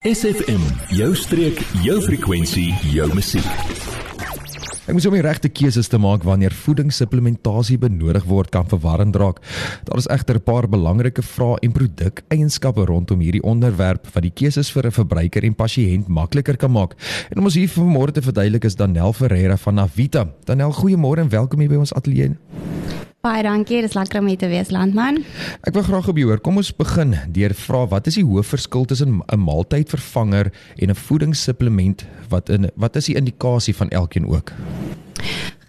SFM, jou streek, jou frekwensie, jou musiek. Ek moet om die regte keuses te maak wanneer voedingssupplementasie benodig word kan verwarrend raak. Daar is egter 'n paar belangrike vrae en produkeienskappe rondom hierdie onderwerp wat die keuses vir 'n verbruiker en pasiënt makliker kan maak. En om ons hier vanmôre te verduidelik is Danel Ferreira van Navita. Danel, goeiemôre en welkom hier by ons ateljee. Baie dankie, dis lekker om hier te wees, landman. Ek wil graag op jou hoor. Kom ons begin deur vra wat is die hoofverskil tussen 'n maaltydvervanger en 'n voedingssupplement? Wat in wat is die indikasie van elkeen ook?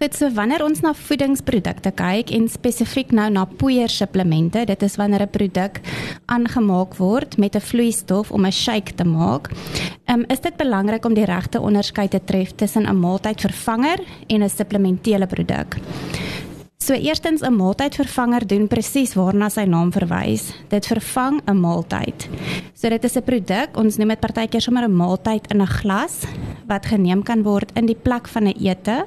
Goed, so wanneer ons na voedingsprodukte kyk en spesifiek nou na poeiersupplemente, dit is wanneer 'n produk aangemaak word met 'n vloeistof om 'n shake te maak, um, is dit belangrik om die regte onderskeid te tref tussen 'n maaltydvervanger en 'n supplementêre produk. So eerstens 'n maaltydvervanger doen presies waarna sy naam verwys. Dit vervang 'n maaltyd. So dit is 'n produk, ons noem dit partykeer sommer 'n maaltyd in 'n glas wat geneem kan word in die plek van 'n ete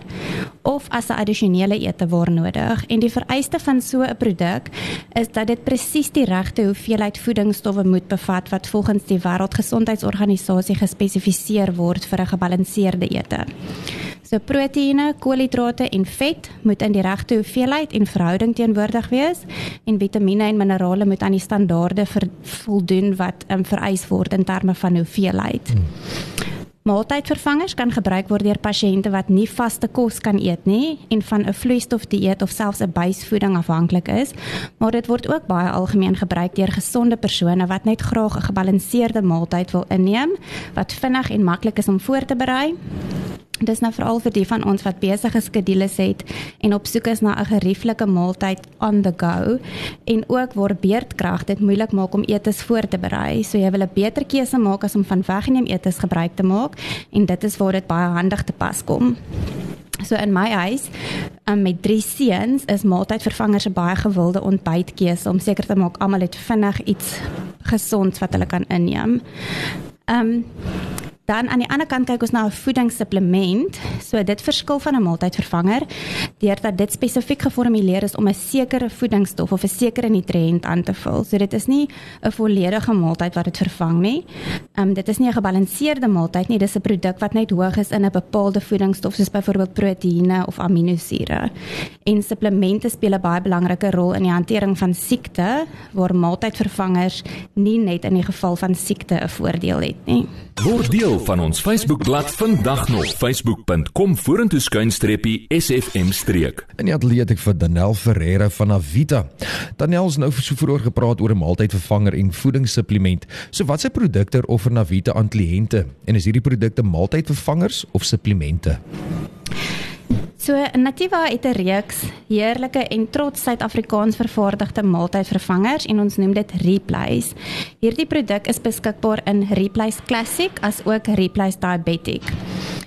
of as 'n addisionele ete waar nodig. En die vereiste van so 'n produk is dat dit presies die regte hoeveelheid voedingsstowwe moet bevat wat volgens die Wêreldgesondheidsorganisasie gespesifiseer word vir 'n gebalanseerde ete. So proteïene, koolhidrate en vet moet in die regte hoeveelheid en verhouding teenwoordig wees en vitamiene en minerale moet aan die standaarde voldoen wat um, vereis word in terme van hoeveelheid. Hmm. Maaltydvervangers kan gebruik word deur pasiënte wat nie vaste kos kan eet nie en van 'n vloeistofdieet of selfs 'n buisvoeding afhanklik is, maar dit word ook baie algemeen gebruik deur gesonde persone wat net graag 'n gebalanseerde maaltyd wil inneem wat vinnig en maklik is om voor te berei Dis nou veral vir die van ons wat besige skedules het en op soek is na 'n gerieflike maaltyd on the go en ook waar beerdkrag dit moeilik maak om etes voor te berei. So jy wil 'n beter keuse maak as om van weggeneem etes gebruik te maak en dit is waar dit baie handig te pas kom. So in my huis um, met drie seuns is maaltydvervangers 'n baie gewilde ontbytkeuse om seker te maak almal het vinnig iets gesonds wat hulle kan inneem. Ehm um, Dan aan die ander kant kyk ons na 'n voedingssupplement. So dit verskil van 'n maaltydvervanger deurdat dit spesifiek geformuleer is om 'n sekere voedingsstof of 'n sekere nutriënt aan te vul. So dit is nie 'n volledige maaltyd wat dit vervang nie. Ehm um, dit is nie 'n gebalanseerde maaltyd nie, dis 'n produk wat net hoog is in 'n bepaalde voedingsstof soos byvoorbeeld proteïene of aminosure. En supplemente speel 'n baie belangrike rol in die hantering van siekte waar maaltydvervangers nie net in die geval van siekte 'n voordeel het nie. Word deel deel van ons Facebookblad vandag nog facebook.com vorentoe skuinstreepie sfm streek. In die atleet ek vir Danel Ferreira van Avita. Danel is nou so vroeër gepraat oor 'n maaltydvervanger en voedingssupplement. So wat se produkte offer Navita aan kliënte en is hierdie produkte maaltydvervangers of supplemente? So Nativa het 'n reeks heerlike en trots Suid-Afrikaans vervaardigde maaltydvervangers en ons noem dit Replace. Hierdie produk is beskikbaar in Replace Classic as ook Replace Diabetic.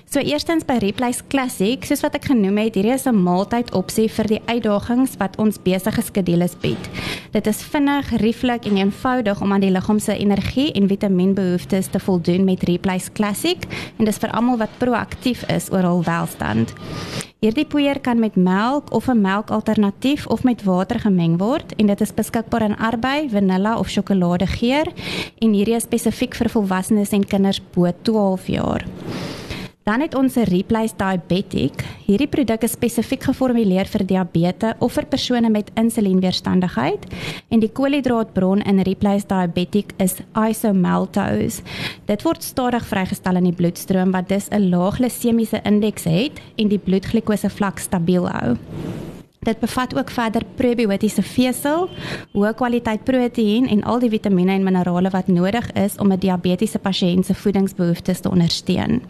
So eerstens by Replace Classic, soos wat ek genoem het, hierdie is 'n maaltyd opsie vir die uitdagings wat ons besige skedules bied. Dit is vinnig, rieflik en eenvoudig om aan die liggaam se energie en vitamienbehoeftes te voldoen met Replace Classic en dis vir almal wat proaktief is oor hul welstand. Hierdie poeier kan met melk of 'n melkalternatief of met water gemeng word en dit is beskikbaar in arbei, vanilla of sjokolade geur en hierdie is spesifiek vir volwassenes en kinders bo 12 jaar. Dan het ons 'n Replace Diabetic. Hierdie produk is spesifiek geformuleer vir diabetes of vir persone met insulienweerstandigheid en die koolhidraatbron in Replace Diabetic is isomaltose. Dit word stadig vrygestel in die bloedstroom wat dus 'n lae glisemiese indeks het en die bloedglikose vlak stabiel hou. Dit bevat ook verder prebiotiese vesel, hoë kwaliteit proteïen en al die vitamiene en minerale wat nodig is om 'n diabetiese pasiënt se voedingsbehoeftes te ondersteun.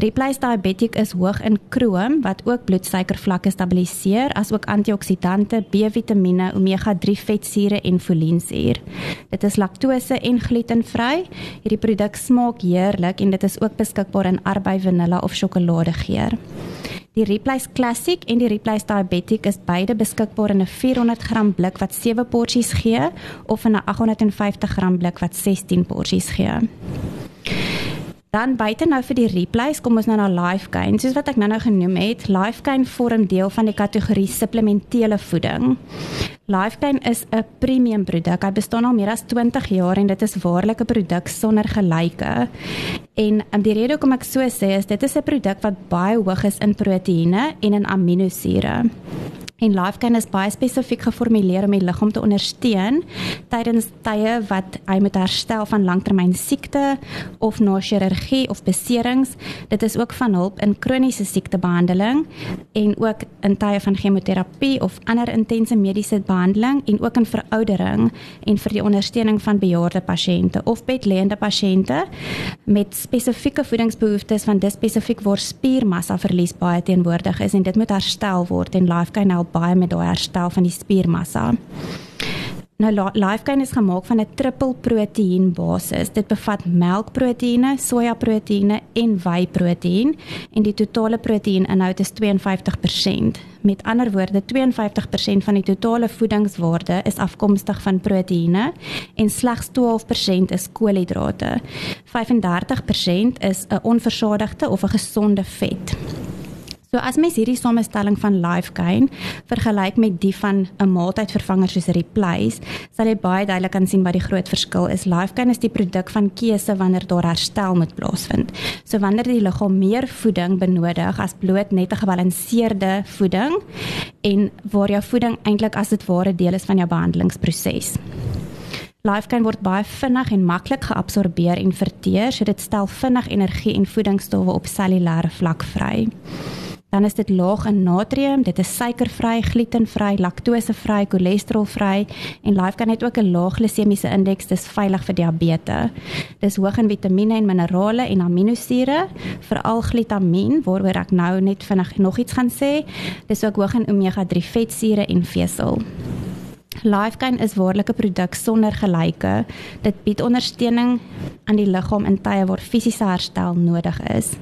Replace Diabetic is hoog in krom wat ook bloedsuikervlakke stabiliseer asook antioksidante, B-vitamiene, omega-3 vetsure en foliensuur. Dit is laktose en glutenvry. Hierdie produk smaak heerlik en dit is ook beskikbaar in arbei vanilla of sjokoladegeur. Die Replace Classic en die Replace Diabetic is beide beskikbaar in 'n 400g blik wat 7 porsies gee of in 'n 850g blik wat 16 porsies gee. Dan buite nou vir die replays, kom ons nou na Lifegain. Soos wat ek nou-nou genoem het, Lifegain vorm deel van die kategorie supplementêre voeding. Lifegain is 'n premium produk. Hy bestaan al meer as 20 jaar en dit is waarlik 'n produk sonder gelyke. En um, die rede hoekom ek so sê is dit is 'n produk wat baie hoog is in proteïene en in aminosure. En Lifegain is baie spesifiek geformuleer om die liggaam te ondersteun tydens tye wat hy moet herstel van langtermyn siekte of na chirurgie of beserings. Dit is ook van hulp in kroniese siektebehandeling en ook in tye van chemoterapie of ander intense mediese behandeling en ook in veroudering en vir die ondersteuning van bejaarde pasiënte of bedlêende pasiënte met spesifieke voedingsbehoeftes van dis spesifiek waar spiermassa verlies baie teenwoordig is en dit moet herstel word en Lifegain help baie met daai herstel van die spiermassa. Nou Lifegain is gemaak van 'n triple proteïen basis. Dit bevat melkproteïene, sojaproteïene en whey-proteïen en die totale proteïeninhoud is 52%. Met ander woorde, 52% van die totale voedingswaarde is afkomstig van proteïene en slegs 12% is koolhidrate. 35% is 'n onversadigde of 'n gesonde vet. So as mens hierdie samestelling van Lifegain vergelyk met die van 'n maaltydvervanger soos Replace, sal jy baie duidelik kan sien wat die groot verskil is. Lifegain is die produk van keuse wanneer daar herstel moet plaasvind. So wanneer die liggaam meer voeding benodig as bloot net 'n gebalanseerde voeding en waar jou voeding eintlik as dit ware deel is van jou behandelingsproses. Lifegain word baie vinnig en maklik geabsorbeer en verteer, so dit stel vinnig energie en voedingsstowwe op cellulêre vlak vry. Dan is dit laag in natrium, dit is suikervry, glutenvry, laktosevry, cholesterolvry en Lifecan het ook 'n lae glisemiese indeks, dis veilig vir diabetes. Dis hoog in vitamiene en minerale en aminosure, veral glutamien waaroor ek nou net vinnig nog iets gaan sê. Dis ook hoog in omega-3 vetsure en vesel. Lifegain is waarlik 'n produk sonder gelyke. Dit bied ondersteuning aan die liggaam in tye waar fisiese herstel nodig is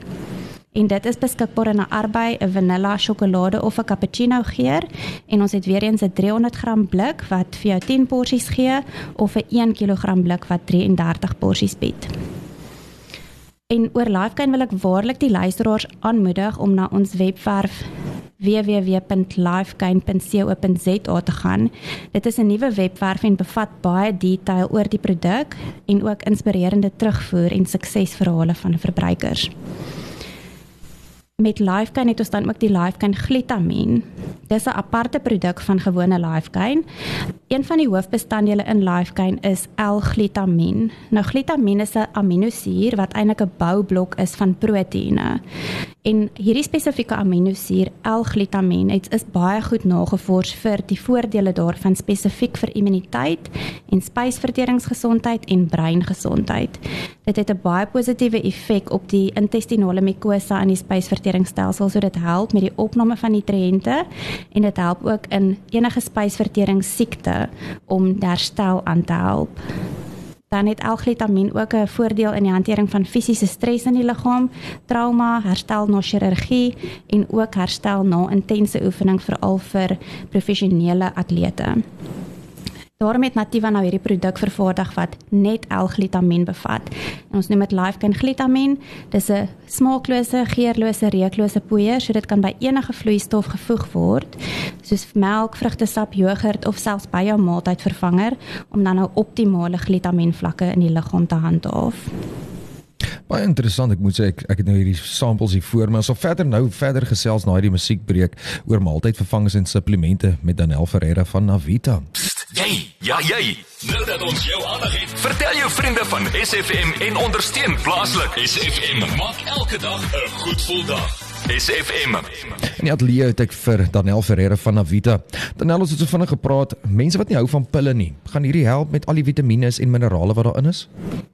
en dit is beskikbaar in 'n arbei, 'n vanilla sjokolade of 'n cappuccino geur en ons het weer eens 'n 300 gram blik wat vir jou 10 porsies gee of 'n 1 kg blik wat 33 porsies bied. En oor Lifegain wil ek waarlik die luisteraars aanmoedig om na ons webwerf www.lifegain.co.za te gaan. Dit is 'n nuwe webwerf en bevat baie detail oor die produk en ook inspirerende terugvoer en suksesverhale van verbruikers met Lifegain het ons dan ook die Lifegain Glutamine. Dis 'n aparte produk van gewone Lifegain. Een van die hoofbestanddele in Lifegain is L-glutamin. Nou glutamin is 'n aminosuur wat eintlik 'n boublok is van proteïene. En hierdie spesifieke aminosuur L-glutamin het is baie goed nagevors vir die voordele daarvan spesifiek vir immuniteit en spysverteringsgesondheid en breingesondheid. Dit het 'n baie positiewe effek op die intestinale mukosa en die spysverteringsstelsel, so dit help met die opname van nutriënte en dit help ook in enige spysverteringssiekte om herstel aan te help. Dan het L-glutamin ook 'n voordeel in die hantering van fisiese stres in die liggaam, trauma, herstel na chirurgie en ook herstel na intense oefening veral vir professionele atlete. Daarom het Nativa nou hierdie produk vervaardig wat net L-glutamin bevat. En ons noem dit Lifekin glutamin. Dis 'n smaaklose, geurlose, reuklose poeier, so dit kan by enige vloeistof gevoeg word, soos melk, vrugtesap, jogurt of selfs by jou maaltydvervanger om dan nou optimale glutaminvlakke in die liggaam te handhaaf. Baie interessant, ek moet sê ek ek het nou hierdie samples hier voor my. Ons sal verder nou verder gesels na hierdie musiekbreek oor maaltydvervangers en supplemente met Danel Ferreira van Navita. Psst. Jy, ja jy. Nou dat ons jou aandag het, vertel jou vriende van SFM en ondersteun plaaslik. SFM maak elke dag 'n goed gevoel dag. SFM. En die ateljee het ek vir Danel Ferreira van Navita. Danel het so vinnig gepraat. Mense wat nie hou van pille nie, gaan hierdie help met al die vitamiene en minerale wat daarin is?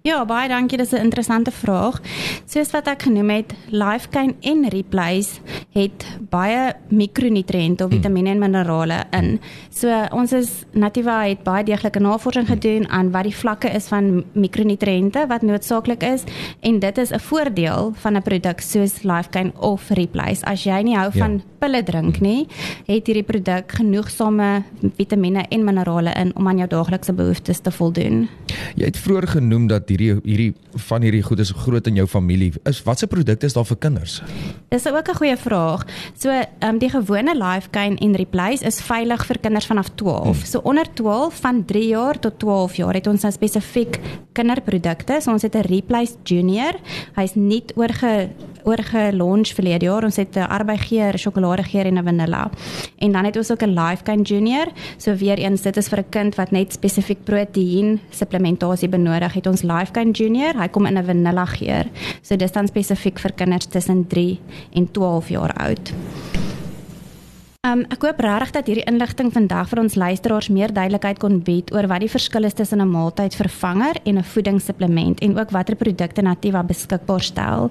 Ja, baie dankie. Dis 'n interessante vraag. Soos wat ek genoem het, Lifegain en Replace het baie mikronutriënte of vitamiene en minerale in. So ons is Nativa het baie deeglike navorsing gedoen aan wat die vlakke is van mikronutriënte wat noodsaaklik is en dit is 'n voordeel van 'n produk soos Lifegain of Replace. As jy nie hou van ja. pille drink nie, het hierdie produk genoegsame vitamiene en minerale in om aan jou daaglikse behoeftes te voldoen. Jy het vroeër genoem dat hierdie hierdie van hierdie goed is groot in jou familie. Is watse produkte is daar vir kinders? Dis ook 'n goeie vraag. So, ehm um, die gewone Lifegain en Replace is veilig vir kinders vanaf 12. Hmm. So onder 12 van 3 jaar tot 12 jaar het ons nou spesifiek kinderprodukte. So ons het 'n Replace Junior. Hy's nie oorge oorgelonch verlede jaar. Ons het 'n arbeigeer, sjokoladegeer en 'n vanilla. En dan het ons ook 'n Lifegain Junior. So weer eens, dit is vir 'n kind wat net spesifiek proteïen supplementasie benodig. Het ons Lifegain Junior. Hy kom in 'n vanilla geur. So dis dan spesifiek vir kinders tussen 3 en 12 jaar oud. Um, ek hoop regtig dat hierdie inligting vandag vir ons luisteraars meer duidelikheid kon bied oor wat die verskil is tussen 'n maaltydvervanger en 'n voedingssupplement en ook watter produkte Nativa beskikbaar stel.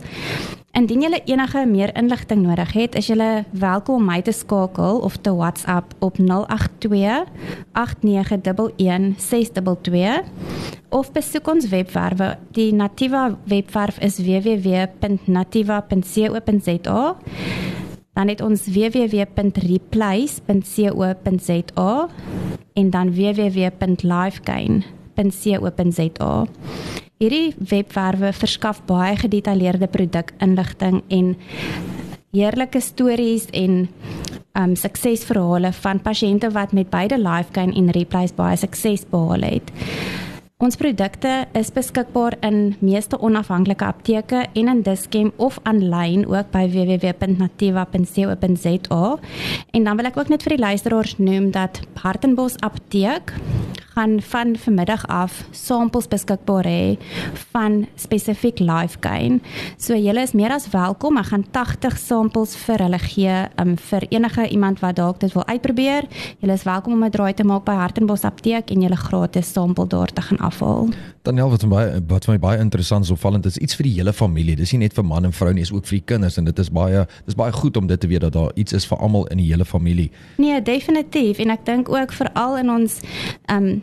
Indien jy enige meer inligting nodig het, is jy welkom om my te skakel of te WhatsApp op 082 8911 622 of besoek ons webwerwe. Die Nativa webwerf is www.nativa.co.za. Dan het ons www.replace.co.za en dan www.lifegain.co.za. Hierdie webwerwe verskaf baie gedetailleerde produkinligting en heerlike stories en um suksesverhale van pasiënte wat met beide Lifegain en Replace baie sukses behaal het. Ons produkte is beskikbaar in meeste onafhanklike apteke en in Dischem of aanlyn ook by www.nativa.co.za. En dan wil ek ook net vir die luisteraars noem dat Hartenbos Apteek gaan van vanmiddag af samples beskikbaar hê van spesifiek life gain. So julle is meer as welkom. Ek gaan 80 samples vir hulle gee um, vir enige iemand wat dalk dit wil uitprobeer. Julle is welkom om 'n draai te maak by Hartenbos Apteek en julle gratis sampel daar te gaan afhaal. Daniel wat baie wat vir my baie interessant is opvallend is iets vir die hele familie. Dis nie net vir man en vrou nie, is ook vir die kinders en dit is baie dis baie goed om dit te weet dat daar iets is vir almal in die hele familie. Nee, definitief en ek dink ook veral in ons um,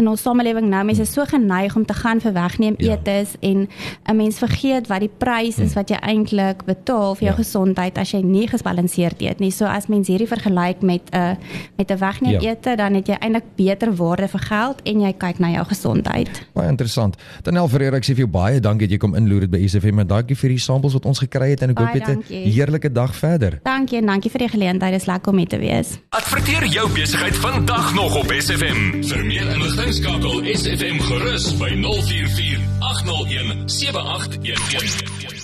in ons samelewing nou mense is so geneig om te gaan vir wegneem ja. etes en 'n mens vergeet wat die prys is hm. wat jy eintlik betaal vir jou ja. gesondheid as jy nie gesbalanseerd eet nie. So as mens hierdie vergelyk met 'n uh, met 'n wegneem ja. ete, dan het jy eintlik beter waarde vir geld en jy kyk na jou gesondheid. Baie interessant. Danel Ferreira, ek sê vir jou baie dankie dat jy kom inloer dit by SFM en dankie vir die samples wat ons gekry het en ek hoop jy het 'n heerlike dag verder. Dankie en dankie vir die geleentheid. Dit is lekker om hier te wees. Adverteer jou besigheid vandag nog op SFM. Vir meer inligting Inskakel SFM gerus by 044 801 7811.